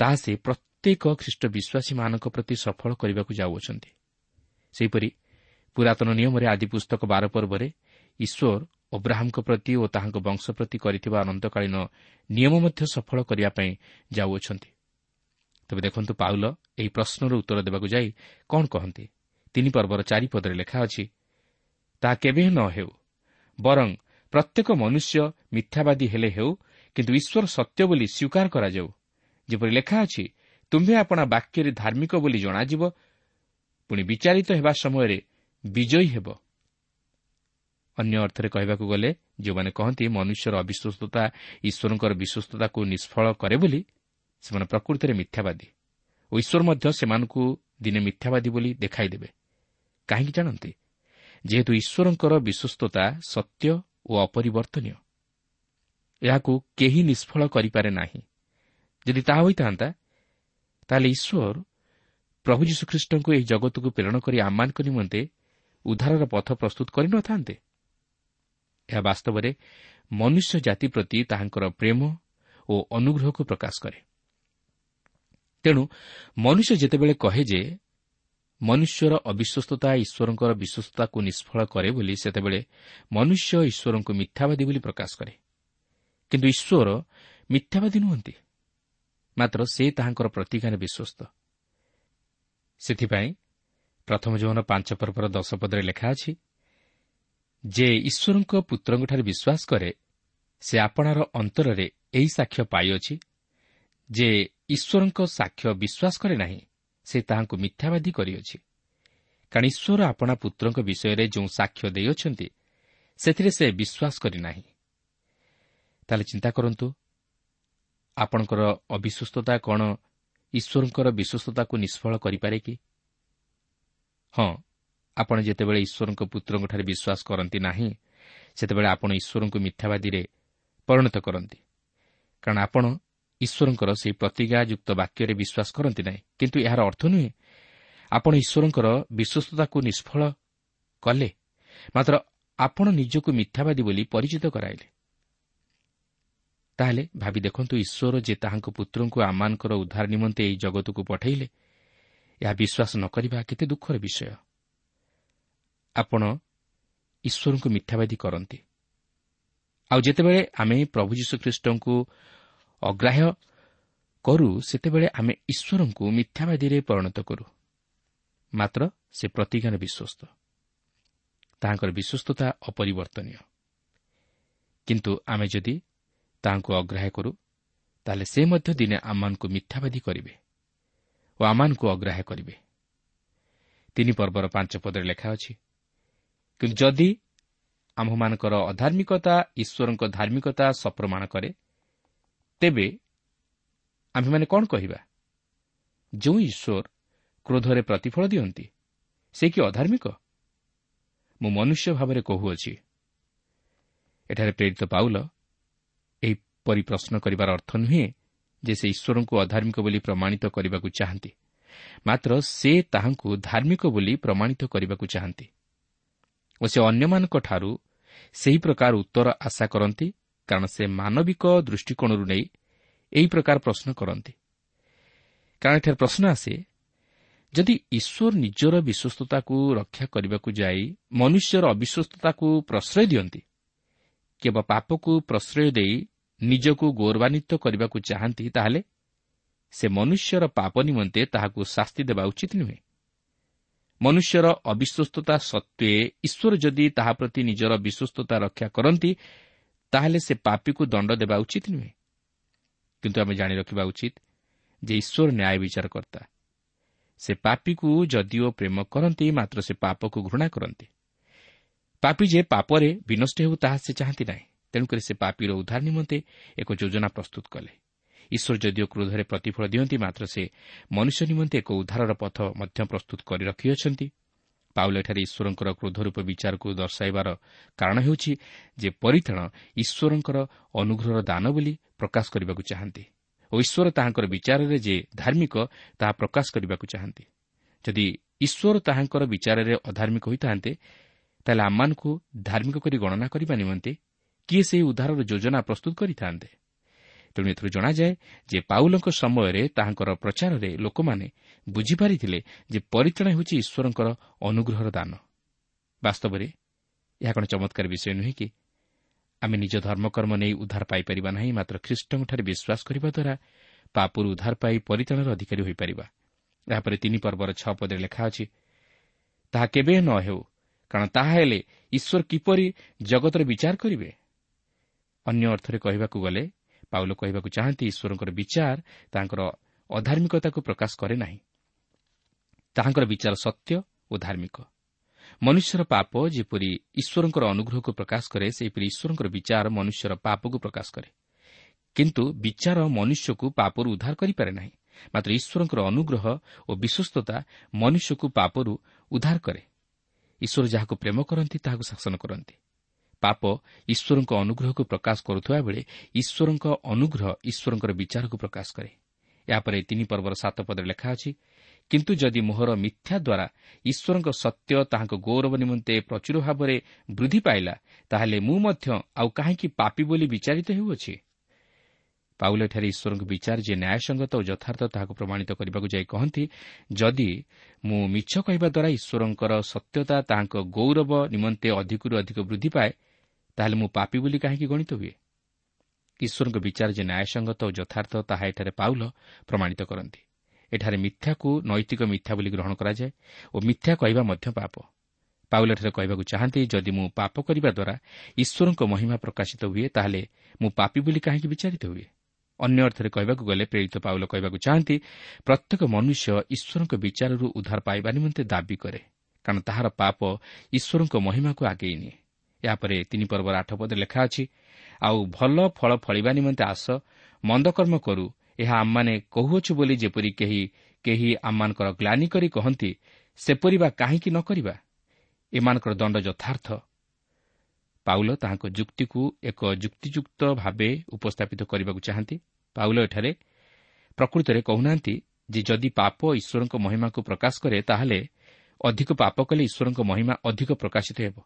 ତାହା ସେ ପ୍ରତ୍ୟେକ ଖ୍ରୀଷ୍ଟ ବିଶ୍ୱାସୀମାନଙ୍କ ପ୍ରତି ସଫଳ କରିବାକୁ ଯାଉଅଛନ୍ତି। ସେହିପରି ପୁରାତନ ନିୟମରେ ଆଦି ପୁସ୍ତକ ବାର ପର୍ବରେ ଈଶ୍ୱର ଓବ୍ରାହମ୍ଙ୍କ ପ୍ରତି ଓ ତାହାଙ୍କ ବଂଶ ପ୍ରତି କରିଥିବା ଅନନ୍ତକାଳୀନ ନିୟମ ମଧ୍ୟ ସଫଳ କରିବା ପାଇଁ ଯାଉଅଛନ୍ତି। ତେବେ ଦେଖନ୍ତୁ ପାଉଲ ଏହି ପ୍ରଶ୍ନର ଉତ୍ତର ଦେବାକୁ ଯାଇ କ'ଣ କହନ୍ତି? ତିନି ପର୍ବର ଚାରିପଦରେ ଲେଖା ଅଛି ତାହା କେବେ ନ ହେଉ ବରଂ ପ୍ରତ୍ୟେକ ମନୁଷ୍ୟ ମିଥ୍ୟାବାଦୀ ହେଲେ ହେଉ କିନ୍ତୁ ଈଶ୍ୱର ସତ୍ୟ ବୋଲି ସ୍ୱୀକାର କରାଯାଉ। ଯେପରି ଲେଖା ଅଛି ତୁମ୍ଭେ ଆପଣା ବାକ୍ୟରେ ଧାର୍ମିକ ବୋଲି ଜଣାଯିବ ପୁଣି ବିଚାରିତ ହେବା ସମୟରେ ବିଜୟୀ ହେବ। ଅନ୍ୟ ଅର୍ଥରେ କହିବାକୁ ଗଲେ ଯେଉଁମାନେ କହନ୍ତି ମନୁଷ୍ୟର ଅବିଶ୍ୱସ୍ତତା ଈଶ୍ୱରଙ୍କର ବିଶ୍ୱସ୍ତତାକୁ ନିଷ୍ଫଳ କରେ ବୋଲି ସେମାନେ ପ୍ରକୃତିରେ ମିଥ୍ୟାବାଦୀ। ଓ ଈଶ୍ୱର ମଧ୍ୟ ସେମାନଙ୍କୁ ଦିନେ ମିଥ୍ୟାବାଦୀ ବୋଲି ଦେଖାଇଦେବେ। କାହିଁକି ଜାଣନ୍ତି? ଯେହେତୁ ଈଶ୍ୱରଙ୍କର ବିଶ୍ୱସ୍ତତା ସତ୍ୟ ଓ ଅପରିବର୍ତ୍ତନୀୟ। ଏହାକୁ କେହି ନିଷ୍ଫଳ କରିପାରେ ନାହିଁ। ଯଦି ତାହା ହୋଇଥାନ୍ତା ତାହେଲେ ଈଶ୍ୱର ପ୍ରଭୁ ଯୀଶୁଖ୍ରୀଷ୍ଟଙ୍କୁ ଏହି ଜଗତକୁ ପ୍ରେରଣ କରି ଆମମାନଙ୍କ ନିମନ୍ତେ ଉଦ୍ଧାରର ପଥ ପ୍ରସ୍ତୁତ କରିନଥାନ୍ତେ ଏହା ବାସ୍ତବରେ ମନୁଷ୍ୟ ଜାତି ପ୍ରତି ତାହାଙ୍କର ପ୍ରେମ ଓ ଅନୁଗ୍ରହକୁ ପ୍ରକାଶ କରେ। ତେଣୁ ମନୁଷ୍ୟ ଯେତେବେଳେ କହେ ଯେ ମନୁଷ୍ୟର ଅବିଶ୍ୱସ୍ତତା ଈଶ୍ୱରଙ୍କର ବିଶ୍ୱସ୍ତତାକୁ ନିଷ୍ଫଳ କରେ ବୋଲି ସେତେବେଳେ ମନୁଷ୍ୟ ଈଶ୍ୱରଙ୍କୁ ମିଥ୍ୟାବାଦୀ ବୋଲି ପ୍ରକାଶ କରେ। କିନ୍ତୁ ଈଶ୍ୱର ମିଥ୍ୟାବାଦୀ ନୁହନ୍ତି। ମାତ୍ର ସେ ତାହାଙ୍କର ପ୍ରତିଜ୍ଞାରେ ବିଶ୍ୱସ୍ତ। ସେଥିପାଇଁ ପ୍ରଥମ ଜୀବନ ପାଞ୍ଚ ପର୍ବର ଦଶ ପଦରେ ଲେଖା ଅଛି ଯେ ଈଶ୍ୱରଙ୍କ ପୁତ୍ରଙ୍କଠାରେ ବିଶ୍ୱାସ କରେ ସେ ଆପଣାର ଅନ୍ତରରେ ଏହି ସାକ୍ଷ୍ୟ ପାଇଅଛି ଯେ ଈଶ୍ୱରଙ୍କ ସାକ୍ଷ୍ୟ ବିଶ୍ୱାସ କରେ ନାହିଁ ସେ ତାହାଙ୍କୁ ମିଥ୍ୟାବାଦୀ କରିଅଛି। କାରଣ ଈଶ୍ୱର ଆପଣା ପୁତ୍ରଙ୍କ ବିଷୟରେ ଯେଉଁ ସାକ୍ଷ୍ୟ ଦେଇଅଛନ୍ତି ସେଥିରେ ସେ ବିଶ୍ୱାସ କରିନାହିଁ ତାହେଲେ ଚିନ୍ତା କରନ୍ତୁ ଆପଣଙ୍କର ଅବିଶ୍ୱସ୍ତତା କ'ଣ ଈଶ୍ୱରଙ୍କର ବିଶ୍ୱସ୍ତତାକୁ ନିଷ୍ଫଳ କରିପାରେ କି? ହଁ ଆପଣ ଯେତେବେଳେ ଈଶ୍ୱରଙ୍କ ପୁତ୍ରଙ୍କଠାରେ ବିଶ୍ୱାସ କରନ୍ତି ନାହିଁ ସେତେବେଳେ ଆପଣ ଈଶ୍ୱରଙ୍କୁ ମିଥ୍ୟାବାଦୀରେ ପରିଣତ କରନ୍ତି। କାରଣ ଆପଣ ଈଶ୍ୱରଙ୍କର ସେହି ପ୍ରତିଜ୍ଞାଯୁକ୍ତ ବାକ୍ୟରେ ବିଶ୍ୱାସ କରନ୍ତି ନାହିଁ। କିନ୍ତୁ ଏହାର ଅର୍ଥ ନୁହେଁ। ଆପଣ ଈଶ୍ୱରଙ୍କର ବିଶ୍ୱସ୍ତତାକୁ ନିଷ୍ଫଳ କଲେ। ମାତ୍ର ଆପଣ ନିଜକୁ ମିଥ୍ୟାବାଦୀ ବୋଲି ପରିଚିତ କରାଇଲେ। ତାହେଲେ ଭାବି ଦେଖନ୍ତୁ ଈଶ୍ୱର ଯେ ତାହାଙ୍କ ପୁତ୍ରଙ୍କୁ ଆମମାନଙ୍କର ଉଦ୍ଧାର ନିମନ୍ତେ ଏହି ଜଗତକୁ ପଠାଇଲେ ଏହା ବିଶ୍ୱାସ ନ କରିବା କେତେ ଦୁଃଖର ବିଷୟ। ଆପଣ ଈଶ୍ୱରଙ୍କୁ ମିଥ୍ୟାବାଦୀ କରନ୍ତି। ଆଉ ଯେତେବେଳେ ଆମେ ପ୍ରଭୁ ଯୀଶୁଖ୍ରୀଷ୍ଟଙ୍କୁ ଅଗ୍ରାହ୍ୟ କରୁ ସେତେବେଳେ ଆମେ ଈଶ୍ୱରଙ୍କୁ ମିଥ୍ୟାବାଦୀରେ ପରିଣତ କରୁ। ମାତ୍ର ସେ ପ୍ରତିଜ୍ଞାର ବିଶ୍ୱସ୍ତ। ତାହାଙ୍କର ବିଶ୍ୱସ୍ତତା ଅପରିବର୍ତ୍ତନୀୟ। କିନ୍ତୁ ଆମେ ଯଦି ତାହାଙ୍କୁ ଅଗ୍ରାହ୍ୟ କରୁ ତାହେଲେ ସେ ମଧ୍ୟ ଦିନେ ଆମମାନଙ୍କୁ ମିଥ୍ୟାବାଦୀ କରିବେ ଓ ଆମମାନଙ୍କୁ ଅଗ୍ରାହ୍ୟ କରିବେ। ତିନି ପର୍ବର ପାଞ୍ଚ ପଦରେ ଲେଖା ଅଛି କିନ୍ତୁ ଯଦି ଆମ୍ଭମାନଙ୍କର ଅଧାର୍ମିକତା ଈଶ୍ୱରଙ୍କ ଧାର୍ମିକତା ସପ୍ରମାଣ କରେ ତେବେ ଆମ୍ଭେମାନେ କ'ଣ କହିବା? ଯେଉଁ ଈଶ୍ୱର କ୍ରୋଧରେ ପ୍ରତିଫଳ ଦିଅନ୍ତି ସେ କି ଅଧାର୍ମିକ? ମୁଁ ମନୁଷ୍ୟ ଭାବରେ କହୁଅଛି ଏଠାରେ ପ୍ରେରିତ ପାଉଲ ଏହିପରି ପ୍ରଶ୍ନ କରିବାର ଅର୍ଥ ନୁହେଁ ଯେ ସେ ଈଶ୍ୱରଙ୍କୁ ଅଧାର୍ମିକ ବୋଲି ପ୍ରମାଣିତ କରିବାକୁ ଚାହାନ୍ତି ମାତ୍ର ସେ ତାହାଙ୍କୁ ଧାର୍ମିକ ବୋଲି ପ୍ରମାଣିତ କରିବାକୁ ଚାହାନ୍ତି। ଓ ସେ ଅନ୍ୟମାନଙ୍କଠାରୁ ସେହି ପ୍ରକାର ଉତ୍ତର ଆଶା କରନ୍ତି କାରଣ ସେ ମାନବିକ ଦୃଷ୍ଟିକୋଣରୁ ନେଇ ଏହି ପ୍ରକାର ପ୍ରଶ୍ନ କରନ୍ତି। କାରଣ ଏଠାରେ ପ୍ରଶ୍ନ ଆସେ ଯଦି ଈଶ୍ୱର ନିଜର ବିଶ୍ୱସ୍ତତାକୁ ରକ୍ଷା କରିବାକୁ ଯାଇ ମନୁଷ୍ୟର ଅବିଶ୍ୱସ୍ତତାକୁ ପ୍ରଶ୍ରୟ ଦିଅନ୍ତି କେବଳ ପାପକୁ ପ୍ରଶ୍ରୟ ଦେଇ ନିଜକୁ ଗୌରବାନ୍ୱିତ କରିବାକୁ ଚାହାନ୍ତି ତାହେଲେ ସେ ମନୁଷ୍ୟର ପାପ ନିମନ୍ତେ ତାହାକୁ ଶାସ୍ତି ଦେବା ଉଚିତ ନୁହେଁ। ମନୁଷ୍ୟର ଅବିଶ୍ୱସ୍ତତା ସତ୍ତ୍ୱେ ଈଶ୍ୱର ଯଦି ତାହା ପ୍ରତି ନିଜର ବିଶ୍ୱସ୍ତତା ରକ୍ଷା କରନ୍ତି ତାହେଲେ ସେ ପାପୀକୁ ଦଣ୍ଡ ଦେବା ଉଚିତ ନୁହେଁ। କିନ୍ତୁ ଆମେ ଜାଣି ରଖିବା ଉଚିତ ଯେ ଈଶ୍ୱର ନ୍ୟାୟ ବିଚାରକର୍ତ୍ତା। ସେ ପାପୀକୁ ଯଦିଓ ପ୍ରେମ କରନ୍ତି ମାତ୍ର ସେ ପାପକୁ ଘୃଣା କରନ୍ତି। ପାପି ଯେ ପାପରେ ବିନଷ୍ଟ ହେଉ ତାହା ସେ ଚାହାନ୍ତି ନାହିଁ। ତେଣୁକରି ସେ ପାପିର ଉଦ୍ଧାର ନିମନ୍ତେ ଏକ ଯୋଜନା ପ୍ରସ୍ତୁତ କଲେ। ଈଶ୍ୱର ଯଦିଓ କ୍ରୋଧରେ ପ୍ରତିଫଳ ଦିଅନ୍ତି ମାତ୍ର ସେ ମନୁଷ୍ୟ ନିମନ୍ତେ ଏକ ଉଦ୍ଧାରର ପଥ ମଧ୍ୟ ପ୍ରସ୍ତୁତ କରି ରଖିଅଛନ୍ତି। ପାଉଲ ଏଠାରେ ଈଶ୍ୱରଙ୍କର କ୍ରୋଧରୂପ ବିଚାରକୁ ଦର୍ଶାଇବାର କାରଣ ହେଉଛି ଯେ ପରିତାଣ ଈଶ୍ୱରଙ୍କର ଅନୁଗ୍ରହର ଦାନ ବୋଲି ପ୍ରକାଶ କରିବାକୁ ଚାହାନ୍ତି ଓ ଈଶ୍ୱର ତାହାଙ୍କର ବିଚାରରେ ଯେ ଧାର୍ମିକ ତାହା ପ୍ରକାଶ କରିବାକୁ ଚାହାନ୍ତି। ଯଦି ଈଶ୍ୱର ତାହାଙ୍କର ବିଚାରରେ ଅଧାର୍ମିକ ହୋଇଥାନ୍ତେ ତାହେଲେ ଆମମାନଙ୍କୁ ଧାର୍ମିକ କରି ଗଣନା କରିବା ନିମନ୍ତେ କିଏ ସେହି ଉଦ୍ଧାରର ଯୋଜନା ପ୍ରସ୍ତୁତ କରିଥାନ୍ତେ? ତେଣୁ ଏଥିରୁ ଜଣାଯାଏ ଯେ ପାଉଲଙ୍କ ସମୟରେ ତାହାଙ୍କର ପ୍ରଚାରରେ ଲୋକମାନେ ବୁଝିପାରିଥିଲେ ଯେ ପରିତାଣ ହେଉଛି ଈଶ୍ୱରଙ୍କର ଅନୁଗ୍ରହର ଦାନ। ବାସ୍ତବରେ ଏହା କ'ଣ ଚମତ୍କାର ବିଷୟ ନୁହେଁ କି? ଆମେ ନିଜ ଧର୍ମକର୍ମ ନେଇ ଉଦ୍ଧାର ପାଇପାରିବା ନାହିଁ ମାତ୍ର ଖ୍ରୀଷ୍ଟଙ୍କଠାରେ ବିଶ୍ୱାସ କରିବା ଦ୍ୱାରା ପାପରୁ ଉଦ୍ଧାର ପାଇ ପରିତାଣର ଅଧିକାରୀ ହୋଇପାରିବା। ଏହାପରେ ତିନି ପର୍ବର ଛଅ ପଦରେ ଲେଖା ଅଛି ତାହା କେବେ ନ ହେଉ କାରଣ ତାହା ହେଲେ ଈଶ୍ୱର କିପରି ଜଗତର ବିଚାର କରିବେ? ଅନ୍ୟ ଅର୍ଥରେ କହିବାକୁ ଗଲେ ପାଉଲ କହିବାକୁ ଚାହାନ୍ତି ଈଶ୍ୱରଙ୍କର ବିଚାର ତାଙ୍କର ଅଧାର୍ମିକତାକୁ ପ୍ରକାଶ କରେ ନାହିଁ। ତାହାଙ୍କର ବିଚାର ସତ୍ୟ ଓ ଧାର୍ମିକ। ମନୁଷ୍ୟର ପାପ ଯେପରି ଈଶ୍ୱରଙ୍କର ଅନୁଗ୍ରହକୁ ପ୍ରକାଶ କରେ ସେହିପରି ଈଶ୍ୱରଙ୍କର ବିଚାର ମନୁଷ୍ୟର ପାପକୁ ପ୍ରକାଶ କରେ। କିନ୍ତୁ ବିଚାର ମନୁଷ୍ୟକୁ ପାପରୁ ଉଦ୍ଧାର କରିପାରେ ନାହିଁ। ମାତ୍ର ଈଶ୍ୱରଙ୍କର ଅନୁଗ୍ରହ ଓ ବିଶ୍ୱସ୍ତତା ମନୁଷ୍ୟକୁ ପାପରୁ ଉଦ୍ଧାର କରେ। ଈଶ୍ୱର ଯାହାକୁ ପ୍ରେମ କରନ୍ତି ତାହାକୁ ଶାସନ କରନ୍ତି। ପାପ ଈଶ୍ୱରଙ୍କ ଅନୁଗ୍ରହକୁ ପ୍ରକାଶ କରୁଥିବା ବେଳେ ଈଶ୍ୱରଙ୍କ ଅନୁଗ୍ରହ ଈଶ୍ୱରଙ୍କର ବିଚାରକୁ ପ୍ରକାଶ କରେ। ଏହାପରେ ତିନି ପର୍ବର ସାତ ପଦରେ ଲେଖା ଅଛି କିନ୍ତୁ ଯଦି ମୋହର ମିଥ୍ୟା ଦ୍ୱାରା ଈଶ୍ୱରଙ୍କ ସତ୍ୟ ତାହାଙ୍କ ଗୌରବ ନିମନ୍ତେ ପ୍ରଚୁର ଭାବରେ ବୃଦ୍ଧି ପାଇଲା ତାହେଲେ ମୁଁ ମଧ୍ୟ ଆଉ କାହିଁକି ପାପି ବୋଲି ବିଚାରିତ ହେଉଅଛି? ପାଉଲ ଏଠାରେ ଈଶ୍ୱରଙ୍କ ବିଚାର ଯେ ନ୍ୟାୟସଙ୍ଗତ ଓ ଯଥାର୍ଥ ତାହାକୁ ପ୍ରମାଣିତ କରିବାକୁ ଯାଇ କହନ୍ତି ଯଦି ମୁଁ ମିଛ କହିବା ଦ୍ୱାରା ଈଶ୍ୱରଙ୍କର ସତ୍ୟତା ତାହାଙ୍କ ଗୌରବ ନିମନ୍ତେ ଅଧିକରୁ ଅଧିକ ବୃଦ୍ଧି ପାଏ ତାହେଲେ ମୁଁ ପାପି ବୋଲି କାହିଁକି ଗଣିତ ହୁଏ? ଈଶ୍ୱରଙ୍କ ବିଚାର ଯେ ନ୍ୟାୟସଙ୍ଗତ ଓ ଯଥାର୍ଥ ତାହା ଏଠାରେ ପାଉଲ ପ୍ରମାଣିତ କରନ୍ତି। ଏଠାରେ ମିଥ୍ୟାକୁ ନୈତିକ ମିଥ୍ୟା ବୋଲି ଗ୍ରହଣ କରାଯାଏ ଓ ମିଥ୍ୟା କହିବା ମଧ୍ୟ ପାପ। ପାଉଲଠାରେ କହିବାକୁ ଚାହାନ୍ତି ଯଦି ମୁଁ ପାପ କରିବା ଦ୍ୱାରା ଈଶ୍ୱରଙ୍କ ମହିମା ପ୍ରକାଶିତ ହୁଏ ତାହେଲେ ମୁଁ ପାପି ବୋଲି କାହିଁକି ବିଚାରିତ ହୁଏ? ଅନ୍ୟ ଅର୍ଥରେ କହିବାକୁ ଗଲେ ପ୍ରେରିତ ପାଉଲ କହିବାକୁ ଚାହାନ୍ତି ପ୍ରତ୍ୟେକ ମନୁଷ୍ୟ ଈଶ୍ୱରଙ୍କ ବିଚାରରୁ ଉଦ୍ଧାର ପାଇବା ନିମନ୍ତେ ଦାବି କରେ କାରଣ ତାହାର ପାପ ଈଶ୍ୱରଙ୍କ ମହିମାକୁ ଆଗେଇ ନିଏ। ଏହାପରେ ତିନି ପର୍ବର ଆଠ ପଦରେ ଲେଖା ଅଛି ଆଉ ଭଲ ଫଳ ଫଳିବା ନିମନ୍ତେ ଆସ ମନ୍ଦକର୍ମ କରୁ ଏହା ଆମମାନେ କହୁଅଛୁ ବୋଲି ଯେପରି କେହି କେହି ଆମମାନଙ୍କର ଗ୍ଲାନି କରି କହନ୍ତି ସେପରି ବା କାହିଁକି ନ କରିବା? ଏମାନଙ୍କର ଦଣ୍ଡ ଯଥାର୍ଥ। ପାଉଲ ତାହାଙ୍କ ଯୁକ୍ତିକୁ ଏକ ଯୁକ୍ତିଯୁକ୍ତ ଭାବେ ଉପସ୍ଥାପିତ କରିବାକୁ ଚାହାନ୍ତି। ପାଉଲ ଏଠାରେ ପ୍ରକୃତରେ କହୁନାହାନ୍ତି ଯେ ଯଦି ପାପ ଈଶ୍ୱରଙ୍କ ମହିମାକୁ ପ୍ରକାଶ କରେ ତାହେଲେ ଅଧିକ ପାପ କଲେ ଈଶ୍ୱରଙ୍କ ମହିମା ଅଧିକ ପ୍ରକାଶିତ ହେବ।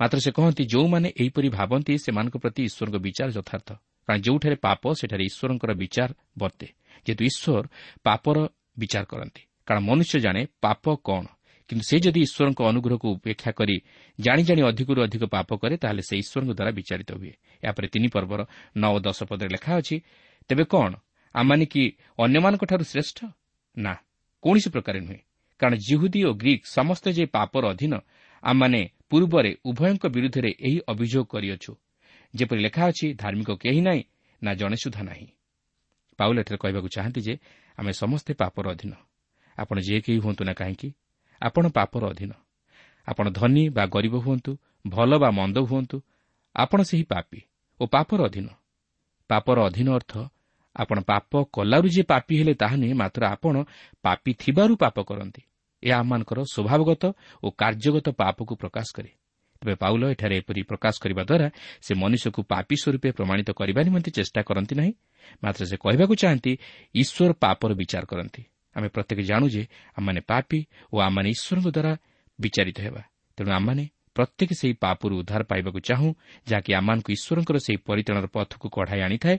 ମାତ୍ର ସେ କହନ୍ତି ଯେଉଁମାନେ ଏହିପରି ଭାବନ୍ତି ସେମାନଙ୍କ ପ୍ରତି ଈଶ୍ୱରଙ୍କ ବିଚାର ଯଥାର୍ଥ। କାରଣ ଯେଉଁଠାରେ ପାପ ସେଠାରେ ଈଶ୍ୱରଙ୍କର ବିଚାର ବର୍ତ୍ତେ। ଯେହେତୁ ଈଶ୍ୱର ପାପର ବିଚାର କରନ୍ତି। କାରଣ ମନୁଷ୍ୟ ଜାଣେ ପାପ କ'ଣ। କିନ୍ତୁ ସେ ଯଦି ଈଶ୍ୱରଙ୍କ ଅନୁଗ୍ରହକୁ ଉପେକ୍ଷା କରି ଜାଣି ଜାଣି ଅଧିକରୁ ଅଧିକ ପାପ କରେ ତାହେଲେ ସେ ଈଶ୍ୱରଙ୍କ ଦ୍ୱାରା ବିଚାରିତ ହୁଏ। ଏହାପରେ ତିନି ପର୍ବର ନଅ ଓ ଦଶ ପଦରେ ଲେଖା ଅଛି ତେବେ କ'ଣ? ଆମମାନେ କି ଅନ୍ୟମାନଙ୍କଠାରୁ ଶ୍ରେଷ୍ଠ? ନା କୌଣସି ପ୍ରକାର ନୁହେଁ। କାରଣ ଜିହୁଦୀ ଓ ଗ୍ରୀକ୍ ସମସ୍ତେ ଯେ ପାପର ଅଧୀନ ଆମମାନେ ପୂର୍ବରେ ଉଭୟଙ୍କ ବିରୁଦ୍ଧରେ ଏହି ଅଭିଯୋଗ କରିଅଛୁ। ଯେପରି ଲେଖା ଅଛି ଧାର୍ମିକ କେହି ନାହିଁ ନା ଜଣେ ସୁଦ୍ଧା ନାହିଁ। ପାଉଲ ଏଠାରେ କହିବାକୁ ଚାହାନ୍ତି ଯେ ଆମେ ସମସ୍ତେ ପାପର ଅଧୀନ। ଆପଣ ଯେ କେହି ହୁଅନ୍ତୁ ନା କାହିଁକି ଆପଣ ପାପର ଅଧୀନ। ଆପଣ ଧନୀ ବା ଗରିବ ହୁଅନ୍ତୁ ଭଲ ବା ମନ୍ଦ ହୁଅନ୍ତୁ ଆପଣ ସେହି ପାପି ଓ ପାପର ଅଧୀନ। ପାପର ଅଧୀନ ଅର୍ଥ ଆପଣ ପାପ କଲାରୁ ଯେ ପାପି ହେଲେ ତାହା ନୁହେଁ ମାତ୍ର ଆପଣ ପାପି ଥିବାରୁ ପାପ କରନ୍ତି। ଏହା ଆମମାନଙ୍କର ସ୍ୱଭାବଗତ ଓ କାର୍ଯ୍ୟଗତ ପାପକୁ ପ୍ରକାଶ କରେ। ତେବେ ପାଉଲ ଏଠାରେ ଏପରି ପ୍ରକାଶ କରିବା ଦ୍ୱାରା ସେ ମନୁଷ୍ୟକୁ ପାପି ସ୍ୱରୂପେ ପ୍ରମାଣିତ କରିବା ନିମନ୍ତେ ଚେଷ୍ଟା କରନ୍ତି ନାହିଁ ମାତ୍ର ସେ କହିବାକୁ ଚାହାନ୍ତି ଈଶ୍ୱର ପାପର ବିଚାର କରନ୍ତି। ଆମେ ପ୍ରତ୍ୟେକ ଜାଣୁ ଯେ ଆମମାନେ ପାପି ଓ ଆମମାନେ ଈଶ୍ୱରଙ୍କ ଦ୍ୱାରା ବିଚାରିତ ହେବା। ତେଣୁ ଆମମାନେ ପ୍ରତ୍ୟେକ ସେହି ପାପରୁ ଉଦ୍ଧାର ପାଇବାକୁ ଚାହୁଁ ଯାହାକି ଆମମାନଙ୍କୁ ଈଶ୍ୱରଙ୍କର ସେହି ପରିତାଣର ପଥକୁ କଢ଼ାଇ ଆଣିଥାଏ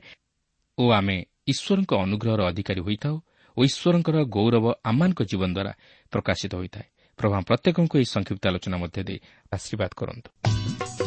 ଓ ଆମେ ଈଶ୍ୱରଙ୍କ ଅନୁଗ୍ରହର ଅଧିକାରୀ ହୋଇଥାଉ ଓ ଈଶ୍ୱରଙ୍କର ଗୌରବ ଆମମାନଙ୍କ ଜୀବନ ଦ୍ୱାରା ପ୍ରକାଶିତ ହୋଇଥାଏ। ପ୍ରଭା ପ୍ରତ୍ୟେକଙ୍କୁ ଏହି ସଂକ୍ଷିପ୍ତ ଆଲୋଚନା ମଧ୍ୟ ଦେଇ ଆଶୀର୍ବାଦ କରନ୍ତୁ।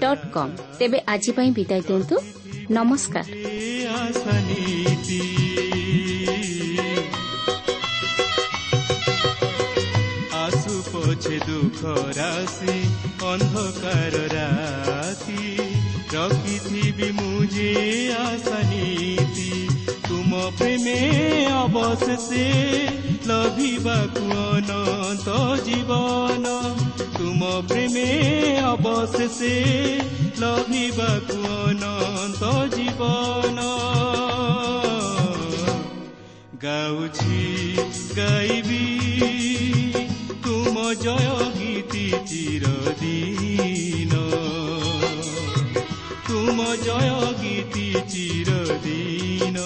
dot com ତେବେ ଆଜି ପାଇଁ ବିଦାୟ ଦିଅନ୍ତୁ। ନମସ୍କାର। ଆସନୀତି ଆସୁ ପଛେ ଦୁଃଖ ରାଶି ଅନ୍ଧକାର ରାତି। ରଖିଥିବି ମୁଁ ଯେ ଆସନୀତି ତୁମ ପ୍ରେମେ ଅବଶେଷେ লভিবাকু অনন্ত জীৱন তুম প্ৰেমে অৱশেষে লভিবাকু অনন্ত জীৱন গাউছি গাইবি তুম জয় গীতি চিৰদিন তুম জয় গীতি চিৰদিন